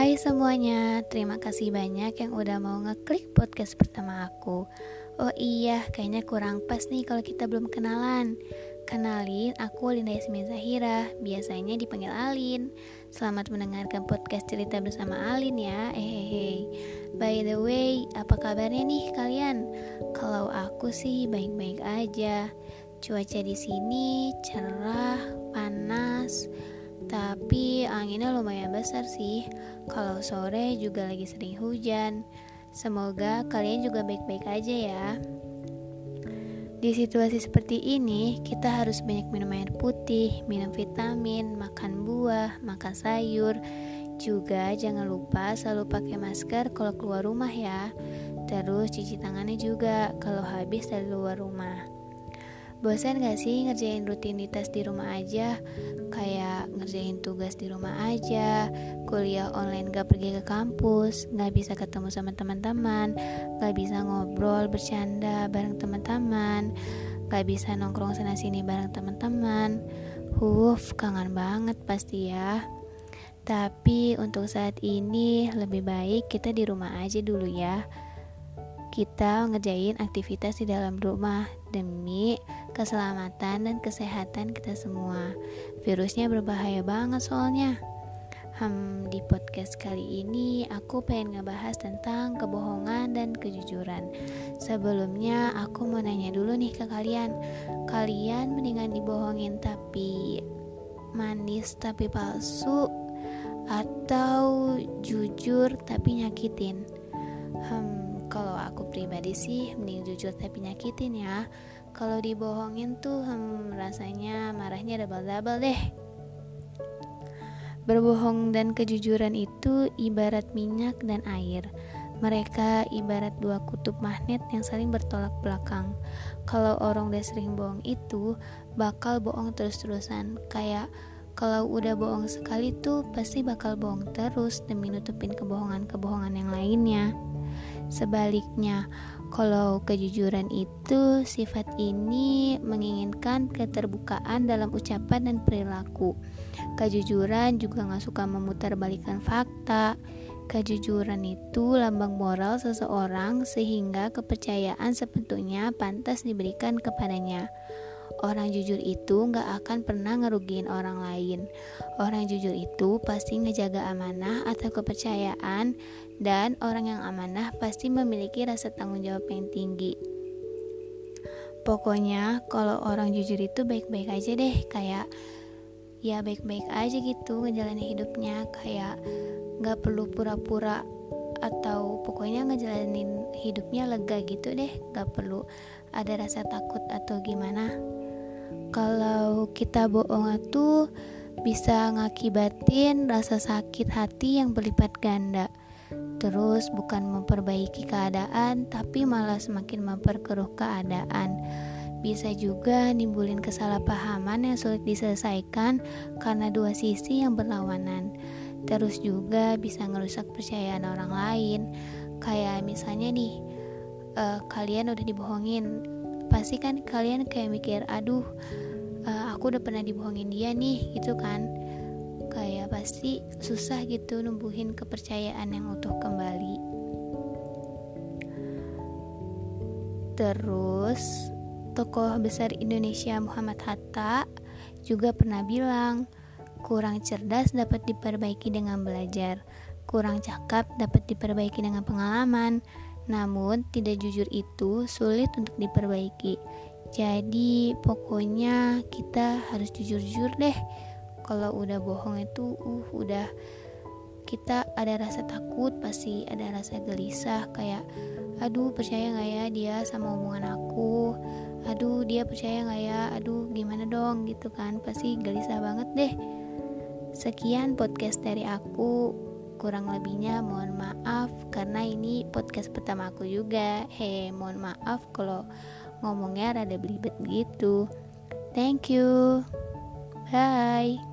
Hai semuanya, terima kasih banyak yang udah mau ngeklik podcast pertama aku. Oh iya, kayaknya kurang pas nih kalau kita belum kenalan. Kenalin, aku Linda Yasmin Zahira, biasanya dipanggil Alin. Selamat mendengarkan podcast cerita bersama Alin ya. Hehehe. By the way, apa kabarnya nih kalian? Kalau aku sih baik-baik aja. Cuaca di sini cerah, panas tapi anginnya lumayan besar sih. Kalau sore juga lagi sering hujan. Semoga kalian juga baik-baik aja ya. Di situasi seperti ini, kita harus banyak minum air putih, minum vitamin, makan buah, makan sayur. Juga jangan lupa selalu pakai masker kalau keluar rumah ya. Terus cuci tangannya juga kalau habis dari luar rumah. Bosan gak sih ngerjain rutinitas di rumah aja? Kayak ngerjain tugas di rumah aja, kuliah online gak pergi ke kampus, gak bisa ketemu sama teman-teman, gak bisa ngobrol, bercanda bareng teman-teman, gak bisa nongkrong sana-sini bareng teman-teman. Huf, kangen banget pasti ya. Tapi untuk saat ini lebih baik kita di rumah aja dulu ya kita ngerjain aktivitas di dalam rumah demi keselamatan dan kesehatan kita semua. Virusnya berbahaya banget soalnya. Hmm, di podcast kali ini aku pengen ngebahas tentang kebohongan dan kejujuran. Sebelumnya aku mau nanya dulu nih ke kalian. Kalian mendingan dibohongin tapi manis tapi palsu atau jujur tapi nyakitin? Hmm, kalau aku pribadi sih mending jujur tapi nyakitin ya kalau dibohongin tuh hmm, rasanya marahnya double-double deh berbohong dan kejujuran itu ibarat minyak dan air mereka ibarat dua kutub magnet yang saling bertolak belakang. Kalau orang udah sering bohong itu, bakal bohong terus-terusan. Kayak kalau udah bohong sekali tuh pasti bakal bohong terus demi nutupin kebohongan-kebohongan yang lainnya. Sebaliknya, kalau kejujuran itu sifat ini menginginkan keterbukaan dalam ucapan dan perilaku. Kejujuran juga gak suka memutarbalikkan fakta. Kejujuran itu lambang moral seseorang sehingga kepercayaan sebetulnya pantas diberikan kepadanya. Orang jujur itu gak akan pernah ngerugiin orang lain. Orang jujur itu pasti ngejaga amanah atau kepercayaan dan orang yang amanah pasti memiliki rasa tanggung jawab yang tinggi. Pokoknya kalau orang jujur itu baik-baik aja deh, kayak ya baik-baik aja gitu ngejalanin hidupnya, kayak gak perlu pura-pura atau pokoknya ngejalanin hidupnya lega gitu deh gak perlu ada rasa takut atau gimana. Kalau kita bohong itu bisa ngakibatin rasa sakit hati yang berlipat ganda. Terus bukan memperbaiki keadaan tapi malah semakin memperkeruh keadaan. Bisa juga nimbulin kesalahpahaman yang sulit diselesaikan karena dua sisi yang berlawanan terus juga bisa ngerusak percayaan orang lain. Kayak misalnya nih uh, kalian udah dibohongin. Pasti kan kalian kayak mikir aduh uh, aku udah pernah dibohongin dia nih gitu kan. Kayak pasti susah gitu numbuhin kepercayaan yang utuh kembali. Terus tokoh besar Indonesia Muhammad Hatta juga pernah bilang Kurang cerdas dapat diperbaiki dengan belajar, kurang cakap dapat diperbaiki dengan pengalaman, namun tidak jujur itu sulit untuk diperbaiki. Jadi, pokoknya kita harus jujur-jujur deh. Kalau udah bohong itu, uh, udah kita ada rasa takut, pasti ada rasa gelisah, kayak, aduh, percaya nggak ya dia sama omongan aku? Aduh, dia percaya nggak ya? Aduh, gimana dong, gitu kan? Pasti gelisah banget deh. Sekian podcast dari aku. Kurang lebihnya mohon maaf karena ini podcast pertama aku juga. Hei, mohon maaf kalau ngomongnya rada belibet gitu. Thank you. Bye.